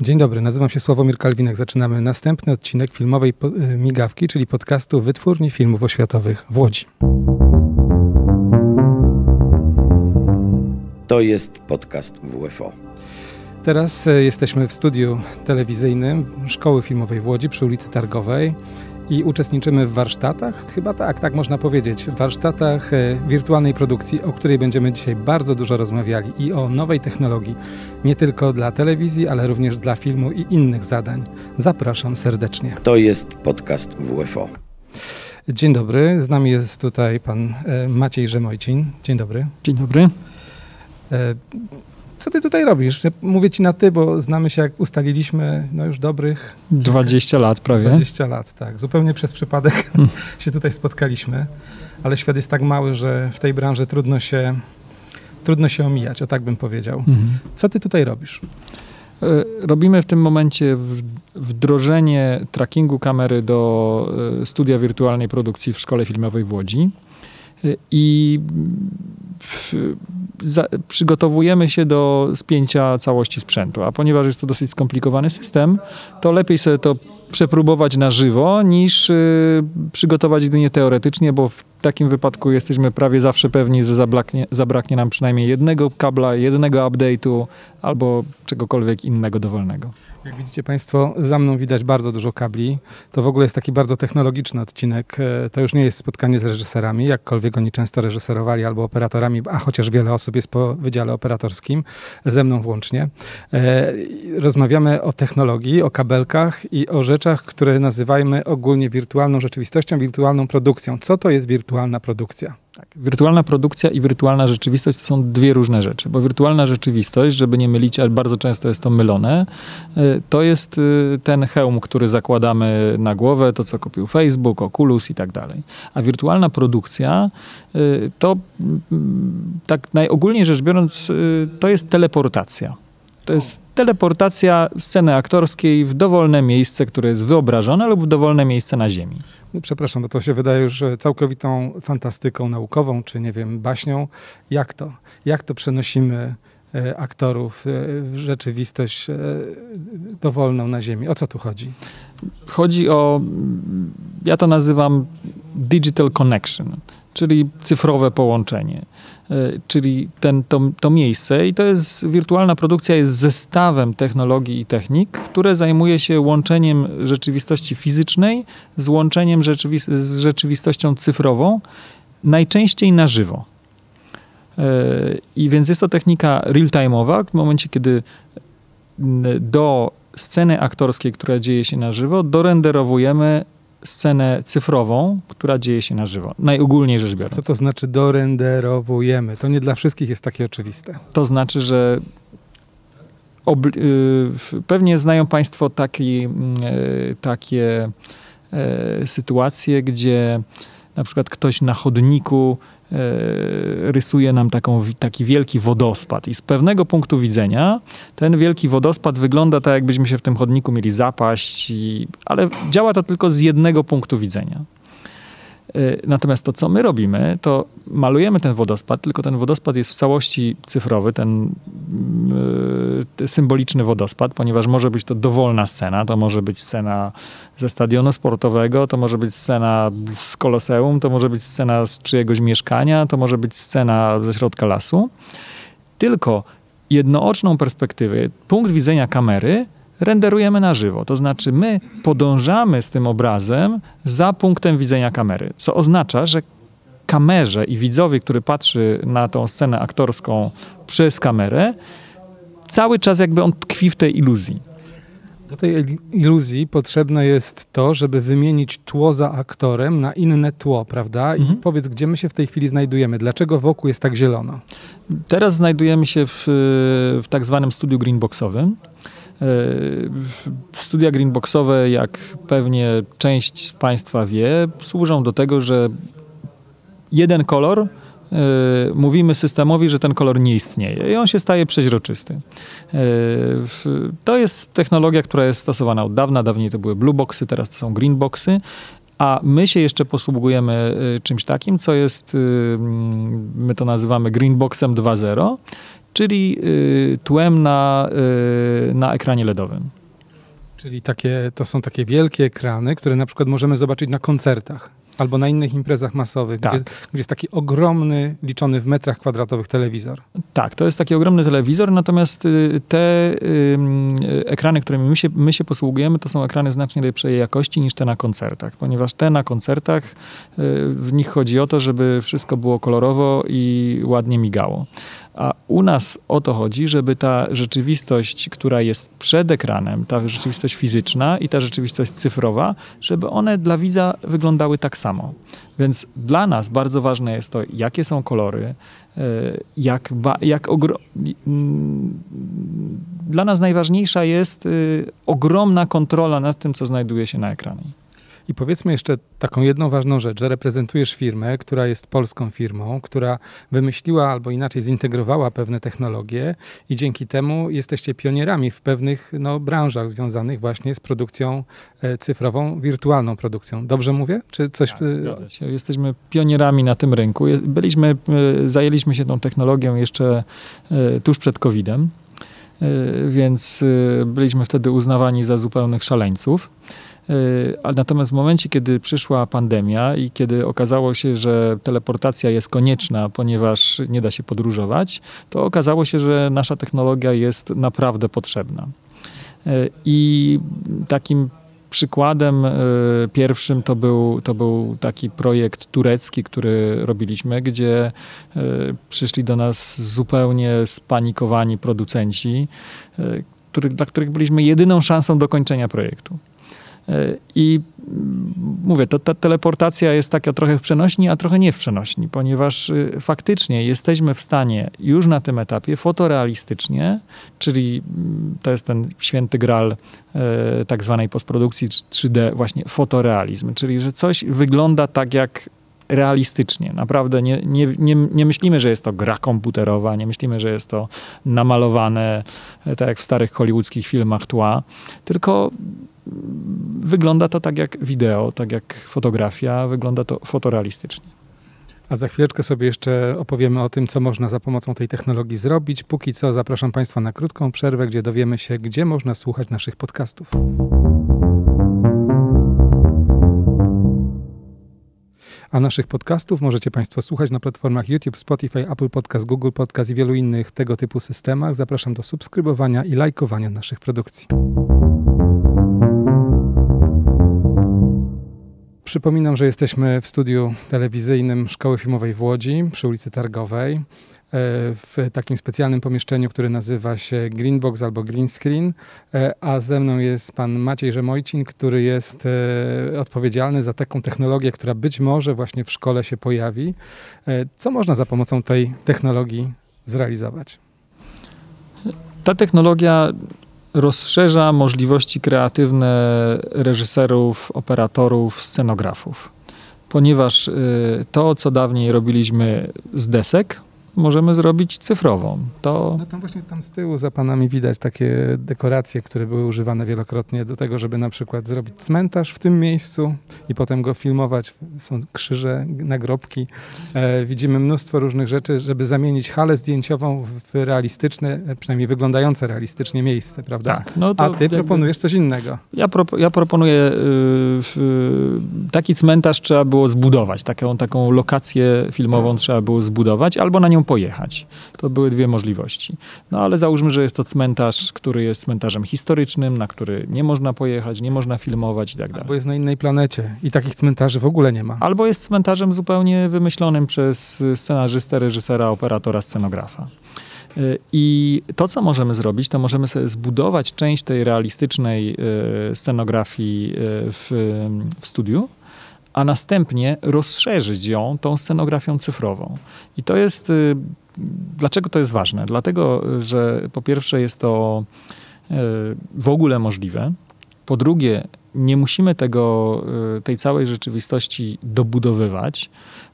Dzień dobry, nazywam się Sławomir Kalwinek. Zaczynamy następny odcinek filmowej y, migawki, czyli podcastu Wytwórni Filmów Oświatowych w Łodzi. To jest podcast WFO. Teraz y, jesteśmy w studiu telewizyjnym Szkoły Filmowej w Łodzi przy ulicy Targowej i uczestniczymy w warsztatach, chyba tak, tak można powiedzieć, w warsztatach e, wirtualnej produkcji, o której będziemy dzisiaj bardzo dużo rozmawiali i o nowej technologii, nie tylko dla telewizji, ale również dla filmu i innych zadań. Zapraszam serdecznie. To jest podcast WFO. Dzień dobry, z nami jest tutaj pan e, Maciej Rzemojcin. Dzień dobry. Dzień dobry. Co ty tutaj robisz? Mówię ci na ty, bo znamy się, jak ustaliliśmy, no już dobrych... 20 lat prawie. 20 lat, tak. Zupełnie przez przypadek hmm. się tutaj spotkaliśmy, ale świat jest tak mały, że w tej branży trudno się, trudno się omijać, o tak bym powiedział. Mhm. Co ty tutaj robisz? E, robimy w tym momencie wdrożenie trackingu kamery do e, studia wirtualnej produkcji w Szkole Filmowej w Łodzi. E, I za, przygotowujemy się do spięcia całości sprzętu. A ponieważ jest to dosyć skomplikowany system, to lepiej sobie to przepróbować na żywo, niż y, przygotować jedynie teoretycznie, bo w takim wypadku jesteśmy prawie zawsze pewni, że zabraknie, zabraknie nam przynajmniej jednego kabla, jednego update'u albo czegokolwiek innego dowolnego. Jak widzicie Państwo, za mną widać bardzo dużo kabli. To w ogóle jest taki bardzo technologiczny odcinek. E, to już nie jest spotkanie z reżyserami, jakkolwiek oni często reżyserowali albo operatorami, a chociaż wiele osób jest po wydziale operatorskim, ze mną włącznie. E, rozmawiamy o technologii, o kabelkach i o rzeczach, które nazywajmy ogólnie wirtualną rzeczywistością, wirtualną produkcją. Co to jest wirtualna produkcja? Tak. Wirtualna produkcja i wirtualna rzeczywistość to są dwie różne rzeczy, bo wirtualna rzeczywistość, żeby nie mylić, ale bardzo często jest to mylone, e, to jest e, ten hełm, który zakładamy na głowę, to co kupił Facebook, Oculus i tak dalej. A wirtualna produkcja e, to tak najogólniej rzecz biorąc, to jest teleportacja. To jest teleportacja sceny aktorskiej w dowolne miejsce, które jest wyobrażone lub w dowolne miejsce na Ziemi. Przepraszam, bo to się wydaje już całkowitą fantastyką naukową, czy nie wiem, baśnią. Jak to? Jak to przenosimy e, aktorów e, w rzeczywistość e, dowolną na Ziemi? O co tu chodzi? Chodzi o, ja to nazywam digital connection, czyli cyfrowe połączenie. E, czyli ten, to, to miejsce i to jest, wirtualna produkcja jest zestawem technologii i technik, które zajmuje się łączeniem rzeczywistości fizycznej z łączeniem rzeczywi z rzeczywistością cyfrową, najczęściej na żywo. E, I więc jest to technika real-time'owa, w momencie, kiedy do sceny aktorskiej, która dzieje się na żywo, dorenderowujemy scenę cyfrową, która dzieje się na żywo. Najogólniej rzecz biorąc. Co to znaczy dorenderowujemy? To nie dla wszystkich jest takie oczywiste. To znaczy, że y, pewnie znają Państwo taki, y, takie y, sytuacje, gdzie na przykład ktoś na chodniku rysuje nam taką, taki wielki wodospad. I z pewnego punktu widzenia ten wielki wodospad wygląda tak, jakbyśmy się w tym chodniku mieli zapaść, i, ale działa to tylko z jednego punktu widzenia. E, natomiast to, co my robimy, to malujemy ten wodospad, tylko ten wodospad jest w całości cyfrowy, ten yy, symboliczny wodospad, ponieważ może być to dowolna scena, to może być scena ze stadionu sportowego, to może być scena z koloseum, to może być scena z czyjegoś mieszkania, to może być scena ze środka lasu. Tylko jednooczną perspektywę, punkt widzenia kamery renderujemy na żywo. To znaczy, my podążamy z tym obrazem za punktem widzenia kamery, co oznacza, że kamerze i widzowie, który patrzy na tą scenę aktorską przez kamerę, cały czas jakby on tkwi w tej iluzji. Do tej iluzji potrzebne jest to, żeby wymienić tło za aktorem na inne tło, prawda? I mhm. powiedz, gdzie my się w tej chwili znajdujemy? Dlaczego wokół jest tak zielono? Teraz znajdujemy się w, w tak zwanym studiu greenboxowym. E, studia greenboxowe, jak pewnie część z Państwa wie, służą do tego, że jeden kolor e, mówimy systemowi, że ten kolor nie istnieje i on się staje przeźroczysty. E, to jest technologia, która jest stosowana od dawna. Dawniej to były blue boxy, teraz to są green boxy. A my się jeszcze posługujemy czymś takim, co jest, my to nazywamy Greenboxem 2.0, czyli y, tłem na, y, na ekranie LEDowym. Czyli takie, to są takie wielkie ekrany, które na przykład możemy zobaczyć na koncertach albo na innych imprezach masowych, Tak. gdzie, gdzie jest taki ogromny, liczony w metrach kwadratowych telewizor. Tak, to jest taki ogromny telewizor, natomiast y, te ekrany, którymi my się, my się posługujemy, to są ekrany znacznie lepszej jakości niż te na koncertach, ponieważ te na koncertach, w nich chodzi o to, żeby wszystko było kolorowo i ładnie migało. A u nas o to chodzi, żeby ta rzeczywistość, która jest przed ekranem, ta rzeczywistość fizyczna i ta rzeczywistość cyfrowa, żeby one dla widza wyglądały tak samo. Więc dla nas bardzo ważne jest to, jakie są kolory, e, jak, jak mm, Dla nas najważniejsza jest y, ogromna kontrola nad tym, co znajduje się na ekranie. I powiedzmy jeszcze taką jedną ważną rzecz, że reprezentujesz firmę, która jest polską firmą, która wymyśliła albo inaczej zintegrowała pewne technologie i dzięki temu jesteście pionierami w pewnych no, branżach związanych właśnie z produkcją e, cyfrową, wirtualną produkcją. Dobrze mówię? Czy coś... Tak, e, się. Jesteśmy pionierami na tym rynku. Byliśmy, e, zajęliśmy się tą technologią jeszcze tuż przed COVID-em, więc byliśmy wtedy uznawani za zupełnych szaleńców. E, natomiast w momencie, kiedy przyszła pandemia i kiedy okazało się, że teleportacja jest konieczna, ponieważ nie da się podróżować, to okazało się, że nasza technologia jest naprawdę potrzebna. E, I takim przykładem e, pierwszym to był, to był taki projekt turecki, który robiliśmy, gdzie przyszli do nas zupełnie spanikowani producenci, których, dla których byliśmy jedyną szansą dokończenia projektu. E, I mm, mówię, to ta teleportacja jest taka trochę w przenośni, a trochę nie w przenośni, ponieważ y, faktycznie jesteśmy w stanie już na tym etapie fotorealistycznie, czyli mm, to jest ten święty gral e, tak zwanej postprodukcji 3D, właśnie fotorealizm, czyli że coś wygląda tak jak realistycznie. Naprawdę nie, nie, nie, nie myślimy, że jest to gra komputerowa, nie myślimy, że jest to namalowane, e, tak jak w starych hollywoodzkich filmach tła, tylko wygląda to tak jak wideo, tak jak fotografia, wygląda to fotorealistycznie. A za chwileczkę sobie jeszcze opowiemy o tym, co można za pomocą tej technologii zrobić. Póki co zapraszam Państwa na krótką przerwę, gdzie dowiemy się, gdzie można słuchać naszych podcastów. A naszych podcastów możecie Państwo słuchać na platformach YouTube, Spotify, Apple Podcast, Google Podcast i wielu innych tego typu systemach. Zapraszam do subskrybowania i lajkowania naszych produkcji. Przypominam, że jesteśmy w studiu telewizyjnym Szkoły Filmowej w Łodzi przy ulicy Targowej w takim specjalnym pomieszczeniu, które nazywa się Greenbox albo Green Screen, E, a ze mną jest pan Maciej Rzemojcin, który jest e, odpowiedzialny za taką technologię, która być może właśnie w szkole się pojawi. E, Co można za pomocą tej technologii zrealizować? Ta technologia rozszerza możliwości kreatywne reżyserów, operatorów, scenografów. Ponieważ y, to, co dawniej robiliśmy z desek, możemy zrobić cyfrową. To No tam właśnie tam z tyłu za panami widać takie dekoracje, które były używane wielokrotnie do tego, żeby na przykład zrobić cmentarz w tym miejscu i potem go filmować. Są krzyże, nagrobki. E, widzimy mnóstwo różnych rzeczy, żeby zamienić halę zdjęciową w realistyczne, e, przynajmniej wyglądające realistycznie miejsce, prawda? tak. No A ty jakby- proponujesz coś innego. Ja, ja proponuję y, w- taki cmentarz trzeba było zbudować, taką, taką lokację filmową trzeba było zbudować albo na nią pojechać. To były dwie możliwości. No ale załóżmy, że jest to cmentarz, który jest cmentarzem historycznym, na który nie można pojechać, nie można filmować i tak dalej. Bo jest na innej planecie i takich cmentarzy w ogóle nie ma. Albo jest cmentarzem zupełnie wymyślonym przez scenarzystę, reżysera, operatora, scenografa. Y, I to, co możemy zrobić, to możemy sobie zbudować część tej realistycznej y, scenografii y, w, w studiu, a następnie rozszerzyć ją tą scenografią cyfrową. I to jest. y, Dlaczego to jest ważne? Dlatego, że po pierwsze jest to y, w ogóle możliwe. Po drugie, nie musimy tego, y, tej całej rzeczywistości dobudowywać,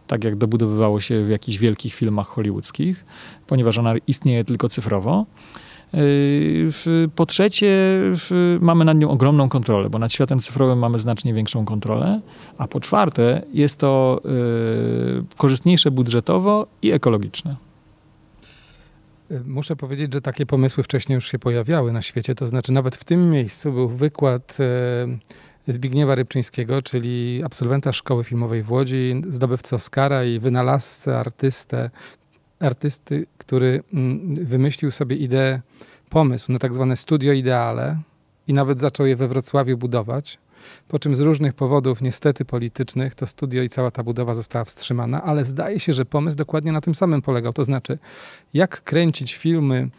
tak jak dobudowywało się w jakichś wielkich filmach hollywoodzkich, ponieważ ona istnieje tylko cyfrowo. Y, w- Po trzecie, mamy nad nią ogromną kontrolę, bo nad światem cyfrowym mamy znacznie większą kontrolę. A po czwarte, jest to y, korzystniejsze budżetowo i ekologiczne. Y, muszę powiedzieć, że takie pomysły wcześniej już się pojawiały na świecie. To znaczy, nawet w tym miejscu był wykład Zbigniewa Rybczyńskiego, czyli absolwenta szkoły filmowej w Łodzi, zdobywcy Oscara i wynalazcę, artystę, artysty, który mm, wymyślił sobie ideę, pomysł na tak zwane studio ideale i nawet zaczął je we Wrocławiu budować. Po czym z różnych powodów, niestety politycznych, to studio i cała ta budowa została wstrzymana, ale zdaje się, że pomysł dokładnie na tym samym polegał. To znaczy, jak kręcić filmy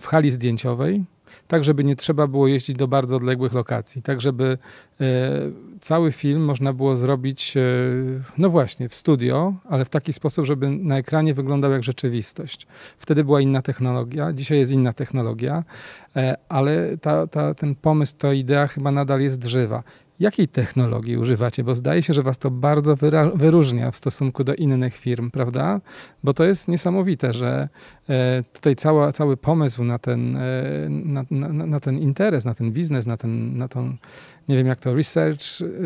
w hali zdjęciowej, tak żeby nie trzeba było jeździć do bardzo odległych lokacji, tak żeby e, cały film można było zrobić, e, no właśnie, w studio, ale w taki sposób, żeby na ekranie wyglądał jak rzeczywistość. Wtedy była inna technologia, dzisiaj jest inna technologia, e, ale ta, ta, ten pomysł, ta idea chyba nadal jest żywa. Jakiej technologii używacie? Bo zdaje się, że was to bardzo wyróżnia w stosunku do innych firm, prawda? Bo to jest niesamowite, że e, tutaj cała, cały pomysł na ten, e, na, na, na, ten interes, na ten biznes, na, ten, na tą, nie wiem jak to, research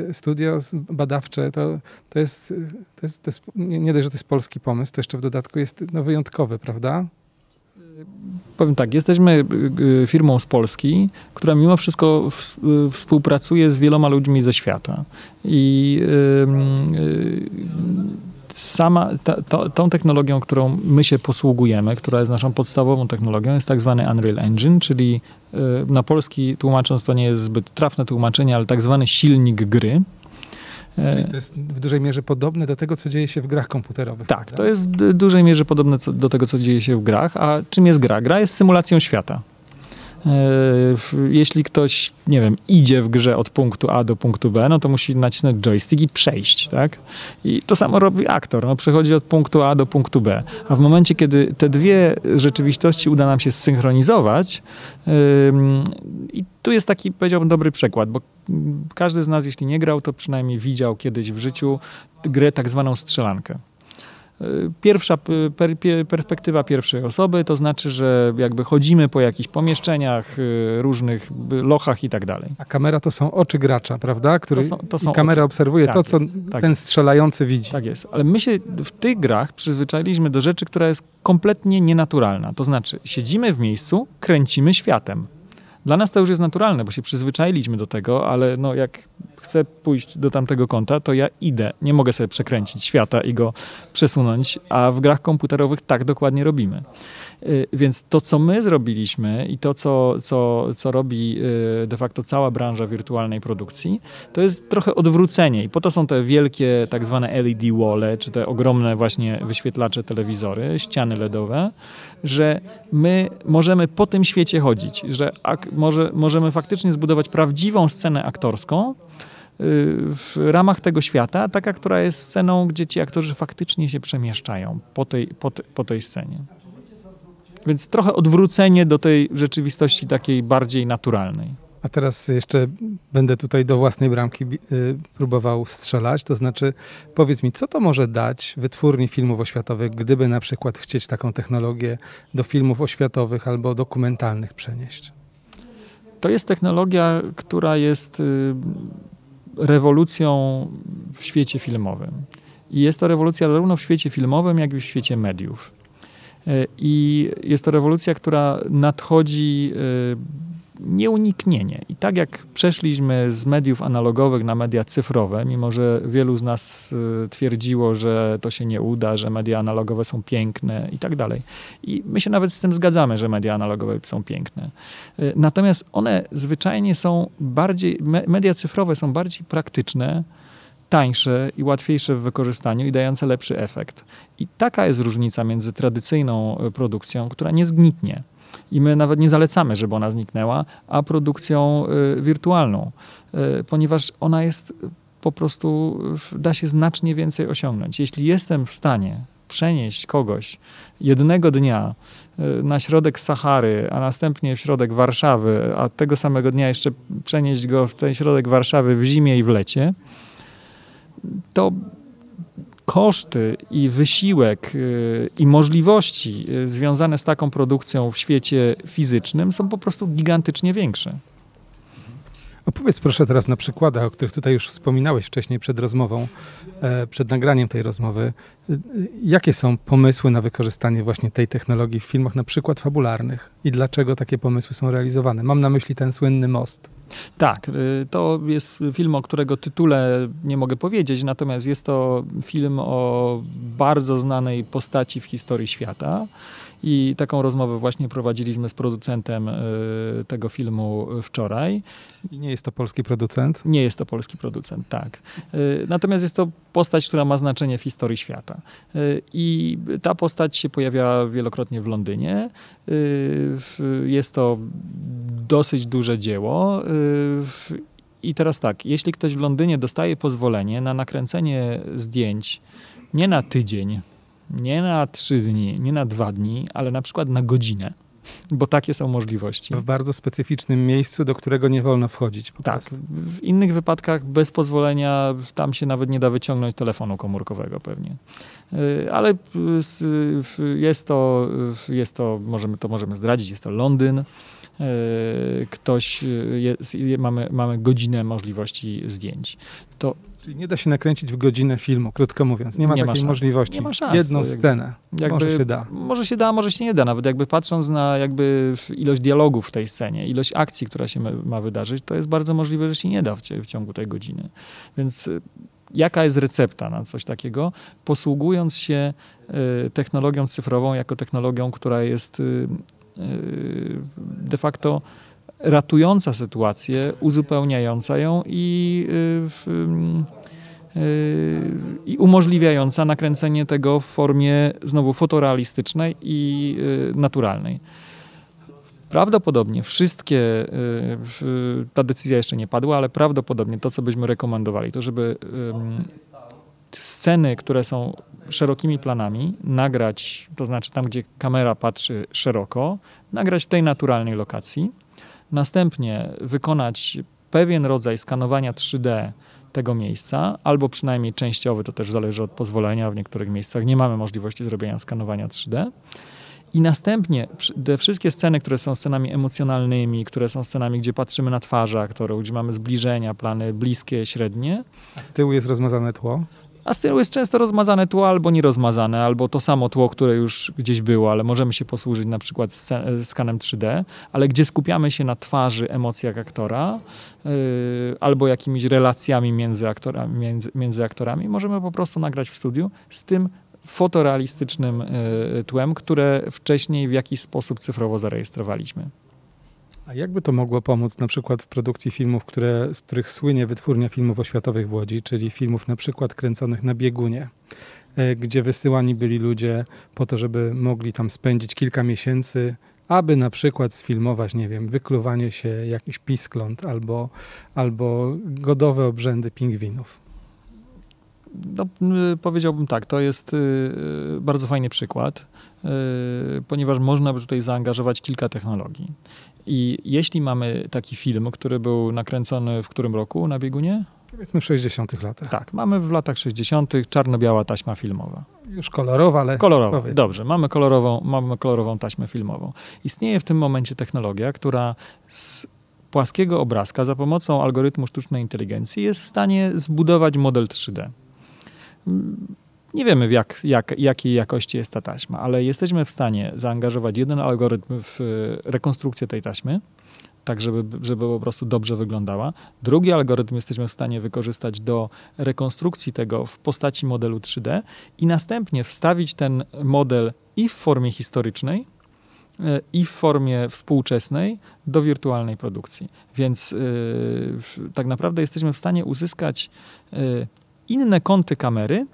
e, studio badawcze, to, to, jest, to, jest, to jest, nie, nie dość, że to jest polski pomysł, to jeszcze w dodatku jest no, wyjątkowy, prawda? Powiem tak, jesteśmy y, y, firmą z Polski, która mimo wszystko y, współpracuje z wieloma ludźmi ze świata. I sama ta, to, tą technologią, którą my się posługujemy, która jest naszą podstawową technologią, jest tak zwany Unreal Engine, czyli na polski tłumacząc to nie jest zbyt trafne tłumaczenie, ale tak zwany silnik gry. Czyli to jest w dużej mierze podobne do tego, co dzieje się w grach komputerowych. Tak, prawda? to jest w dużej mierze podobne do tego, co dzieje się w grach. A czym jest gra? Gra jest symulacją świata. E, jeśli ktoś, nie wiem, idzie w grze od punktu A do punktu B, no to musi nacisnąć joystick i przejść, tak? I to samo robi aktor, no przechodzi od punktu A do punktu B. A w momencie, kiedy te dwie rzeczywistości uda nam się zsynchronizować, i tu jest taki, powiedziałbym, dobry przykład, bo każdy z nas, jeśli nie grał, to przynajmniej widział kiedyś w życiu grę tak zwaną strzelankę. Pierwsza per, perspektywa pierwszej osoby, to znaczy, że jakby chodzimy po jakichś pomieszczeniach, y, różnych lochach i tak dalej. A kamera to są oczy gracza, prawda? Który, to są, to są kamera oczy. obserwuje tak to, co tak ten strzelający widzi. Tak jest, ale my się w tych grach przyzwyczailiśmy do rzeczy, która jest kompletnie nienaturalna. To znaczy, siedzimy w miejscu, kręcimy światem. Dla nas to już jest naturalne, bo się przyzwyczailiśmy do tego, ale no jak chcę pójść do tamtego kąta, to ja idę. Nie mogę sobie przekręcić świata i go przesunąć, a w grach komputerowych tak dokładnie robimy. Y, więc to, co my zrobiliśmy i to, co, co, co robi y, de facto cała branża wirtualnej produkcji, to jest trochę odwrócenie. I po to są te wielkie tak zwane LED wall, czy te ogromne właśnie wyświetlacze telewizory, ściany LEDowe, że my możemy po tym świecie chodzić, że może, możemy faktycznie zbudować prawdziwą scenę aktorską, w ramach tego świata, taka, która jest sceną, gdzie ci aktorzy faktycznie się przemieszczają po tej, po, te, po tej scenie. Więc trochę odwrócenie do tej rzeczywistości takiej bardziej naturalnej. A teraz jeszcze będę tutaj do własnej bramki y, próbował strzelać. To znaczy, powiedz mi, co to może dać wytwórni filmów oświatowych, gdyby na przykład chcieć taką technologię do filmów oświatowych albo dokumentalnych przenieść? To jest technologia, która jest y, rewolucją w świecie filmowym. I jest to rewolucja zarówno w świecie filmowym, jak i w świecie mediów. E, I jest to rewolucja, która nadchodzi e, nieuniknienie. I tak jak przeszliśmy z mediów analogowych na media cyfrowe, mimo że wielu z nas e, twierdziło, że to się nie uda, że media analogowe są piękne i tak dalej. I my się nawet z tym zgadzamy, że media analogowe są piękne. Natomiast one zwyczajnie są bardziej, media cyfrowe są bardziej praktyczne, tańsze i łatwiejsze w wykorzystaniu i dające lepszy efekt. I taka jest różnica między tradycyjną e, produkcją, która nie zgnitnie. I my nawet nie zalecamy, żeby ona zniknęła, a produkcją y, wirtualną, y, ponieważ ona jest po prostu, da się znacznie więcej osiągnąć. Jeśli jestem w stanie przenieść kogoś jednego dnia na środek Sahary, a następnie w środek Warszawy, a tego samego dnia jeszcze przenieść go w ten środek Warszawy w zimie i w lecie, to koszty i wysiłek y, i możliwości y, związane z taką produkcją w świecie fizycznym są po prostu gigantycznie większe. Opowiedz proszę teraz na przykładach, o których tutaj już wspominałeś wcześniej przed rozmową, e, przed nagraniem tej rozmowy. E, jakie są pomysły na wykorzystanie właśnie tej technologii w filmach, na przykład fabularnych i dlaczego takie pomysły są realizowane? Mam na myśli ten słynny most. Tak, y, to jest film, o którego tytule nie mogę powiedzieć, natomiast jest to film o bardzo znanej postaci w historii świata. I taką rozmowę właśnie prowadziliśmy z producentem y, tego filmu wczoraj. I nie jest to polski producent? Nie jest to polski producent, tak. Y, natomiast jest to postać, która ma znaczenie w historii świata. Y, I ta postać się pojawia wielokrotnie w Londynie. Jest to dosyć duże dzieło. I teraz tak, jeśli ktoś w Londynie dostaje pozwolenie na nakręcenie zdjęć nie na tydzień, nie na trzy dni, nie na dwa dni, ale na przykład na godzinę. Bo takie są możliwości. W bardzo specyficznym miejscu, do którego nie wolno wchodzić. tak. Prostu. W innych wypadkach bez pozwolenia tam się nawet nie da wyciągnąć telefonu komórkowego pewnie. Y, ale jest to, jest to możemy, to możemy zdradzić, jest to Londyn. Y, ktoś, jest, mamy, mamy godzinę możliwości zdjęć. To Czyli nie da się nakręcić w godzinę filmu, krótko mówiąc. Nie ma nie takiej ma możliwości. Nie ma szans. Jedną jakby, scenę. Jakby, może się da. Może się da, może się nie da. Nawet jakby patrząc na jakby ilość dialogów w tej scenie, ilość akcji, która się ma wydarzyć, to jest bardzo możliwe, że się nie da w, w ciągu tej godziny. Więc y, jaka jest recepta na coś takiego? Posługując się y, technologią cyfrową jako technologią, która jest y, de facto ratująca sytuację, uzupełniająca ją i, y, y, i umożliwiająca nakręcenie tego w formie znowu fotorealistycznej i y, naturalnej. Prawdopodobnie wszystkie, ta decyzja jeszcze nie padła, ale prawdopodobnie to, co byśmy rekomendowali, to żeby sceny, które są szerokimi planami, nagrać, to znaczy tam, gdzie kamera patrzy szeroko, nagrać w tej naturalnej lokacji Następnie wykonać pewien rodzaj skanowania 3D tego miejsca, albo przynajmniej częściowy, to też zależy od pozwolenia. W niektórych miejscach nie mamy możliwości zrobienia skanowania 3D. I następnie te wszystkie sceny, które są scenami emocjonalnymi, które są scenami, gdzie patrzymy na twarze aktorów, gdzie mamy zbliżenia, plany bliskie, średnie. A z tyłu jest rozmazane tło? A z tyłu jest często rozmazane tło albo nierozmazane, albo to samo tło, które już gdzieś było, ale możemy się posłużyć na przykład skanem 3D, ale gdzie skupiamy się na twarzy, emocjach aktora yy, albo jakimiś relacjami między aktorami, między, między aktorami, możemy po prostu nagrać w studiu z tym fotorealistycznym yy, tłem, które wcześniej w jakiś sposób cyfrowo zarejestrowaliśmy. A jakby to mogło pomóc na przykład w produkcji filmów, które, z których słynie wytwórnia filmów oświatowych w Łodzi, czyli filmów na przykład kręconych na biegunie, e, gdzie wysyłani byli ludzie po to, żeby mogli tam spędzić kilka miesięcy, aby na przykład sfilmować, nie wiem, wykluwanie się jakiś piskląt albo, albo godowe obrzędy pingwinów. No, powiedziałbym tak, to jest y, y, bardzo fajny przykład, y, ponieważ można by tutaj zaangażować kilka technologii. I jeśli mamy taki film, który był nakręcony w którym roku na biegunie? Powiedzmy w 60 latach. Tak, mamy w latach 60. czarno-biała taśma filmowa. Już kolorowa, ale. Kolorowa, powiedzmy. dobrze. Mamy kolorową, mamy kolorową taśmę filmową. Istnieje w tym momencie technologia, która z płaskiego obrazka za pomocą algorytmu sztucznej inteligencji jest w stanie zbudować model 3D. Nie wiemy, jak, jak, jakiej jakości jest ta taśma, ale jesteśmy w stanie zaangażować jeden algorytm w e, rekonstrukcję tej taśmy, tak żeby, żeby po prostu dobrze wyglądała. Drugi algorytm jesteśmy w stanie wykorzystać do rekonstrukcji tego w postaci modelu 3D i następnie wstawić ten model i w formie historycznej, e, i w formie współczesnej do wirtualnej produkcji. Więc yy, tak naprawdę jesteśmy w stanie uzyskać yy, inne kąty kamery,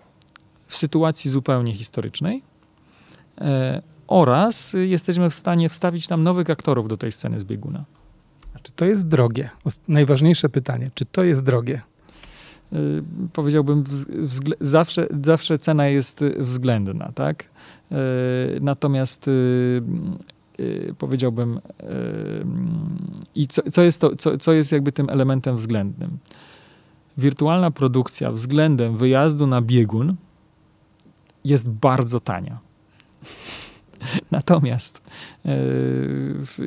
w sytuacji zupełnie historycznej e, oraz jesteśmy w stanie wstawić tam nowych aktorów do tej sceny z bieguna. A czy to jest drogie? Najważniejsze pytanie, czy to jest drogie? E, powiedziałbym, zawsze, zawsze cena jest względna, tak? E, natomiast powiedziałbym, i co, co, jest to, co, co jest jakby tym elementem względnym? Wirtualna produkcja względem wyjazdu na biegun jest bardzo tania. Natomiast yy,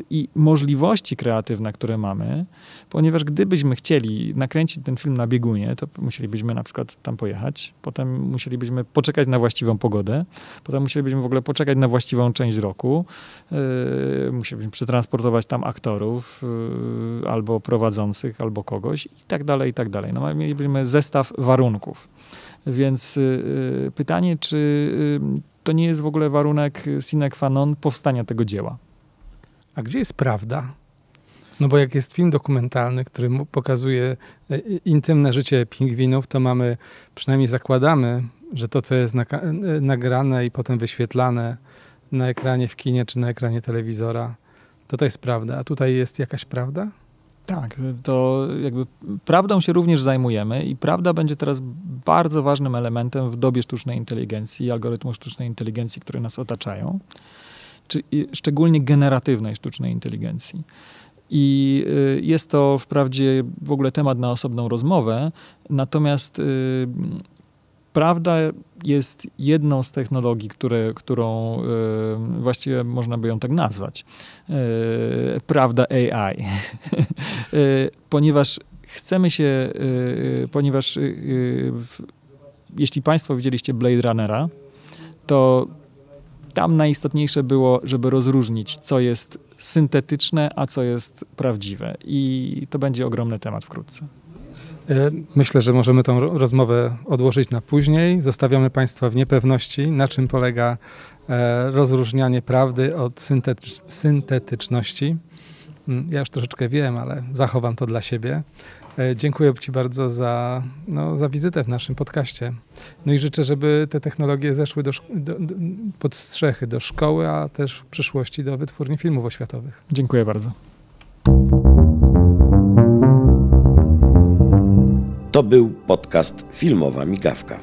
i możliwości kreatywne, które mamy, ponieważ gdybyśmy chcieli nakręcić ten film na biegunie, to musielibyśmy na przykład tam pojechać, potem musielibyśmy poczekać na właściwą pogodę, potem musielibyśmy w ogóle poczekać na właściwą część roku, yy, musielibyśmy przetransportować tam aktorów yy, albo prowadzących, albo kogoś i tak dalej, i tak dalej. No, mielibyśmy zestaw warunków. Więc pytanie, czy to nie jest w ogóle warunek sine qua non powstania tego dzieła. A gdzie jest prawda? No bo jak jest film dokumentalny, który pokazuje e, intymne życie pingwinów, to mamy, przynajmniej zakładamy, że to, co jest nagrane i potem wyświetlane na ekranie w kinie czy na ekranie telewizora, to to jest prawda. A tutaj jest jakaś prawda? Tak, to jakby prawdą się również zajmujemy i prawda będzie teraz bardzo ważnym elementem w dobie sztucznej inteligencji i algorytmów sztucznej inteligencji, które nas otaczają, czy szczególnie generatywnej sztucznej inteligencji. I y, jest to wprawdzie w ogóle temat na osobną rozmowę, natomiast y, prawda jest jedną z technologii, które, którą y, właściwie można by ją tak nazwać. Prawda AI. ponieważ chcemy się, ponieważ jeśli Państwo widzieliście Blade Runnera, to tam najistotniejsze było, żeby rozróżnić, co jest syntetyczne, a co jest prawdziwe. I to będzie ogromny temat wkrótce. E, myślę, że możemy tą rozmowę odłożyć na później. Zostawiamy Państwa w niepewności, na czym polega e, rozróżnianie prawdy od syntetyczności. Mm, ja już troszeczkę wiem, ale zachowam to dla siebie. E, dziękuję Ci bardzo za, no, za wizytę w naszym podcaście. No i życzę, żeby te technologie zeszły do, do, do, pod strzechy do szkoły, a też w przyszłości do wytwórni filmów oświatowych. Dziękuję bardzo. To był podcast Filmowa Migawka.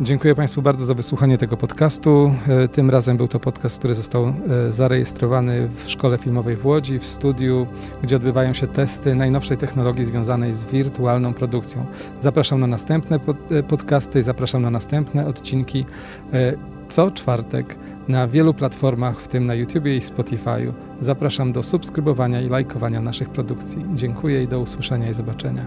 Dziękuję Państwu bardzo za wysłuchanie tego podcastu. E, tym razem był to podcast, który został e, zarejestrowany w Szkole Filmowej w Łodzi, w studiu, gdzie odbywają się testy najnowszej technologii związanej z wirtualną produkcją. Zapraszam na następne e, podcasty, zapraszam na następne odcinki co czwartek na wielu platformach, w tym na YouTubie i Spotify'u. Zapraszam do subskrybowania i lajkowania naszych produkcji. Dziękuję i do usłyszenia i zobaczenia.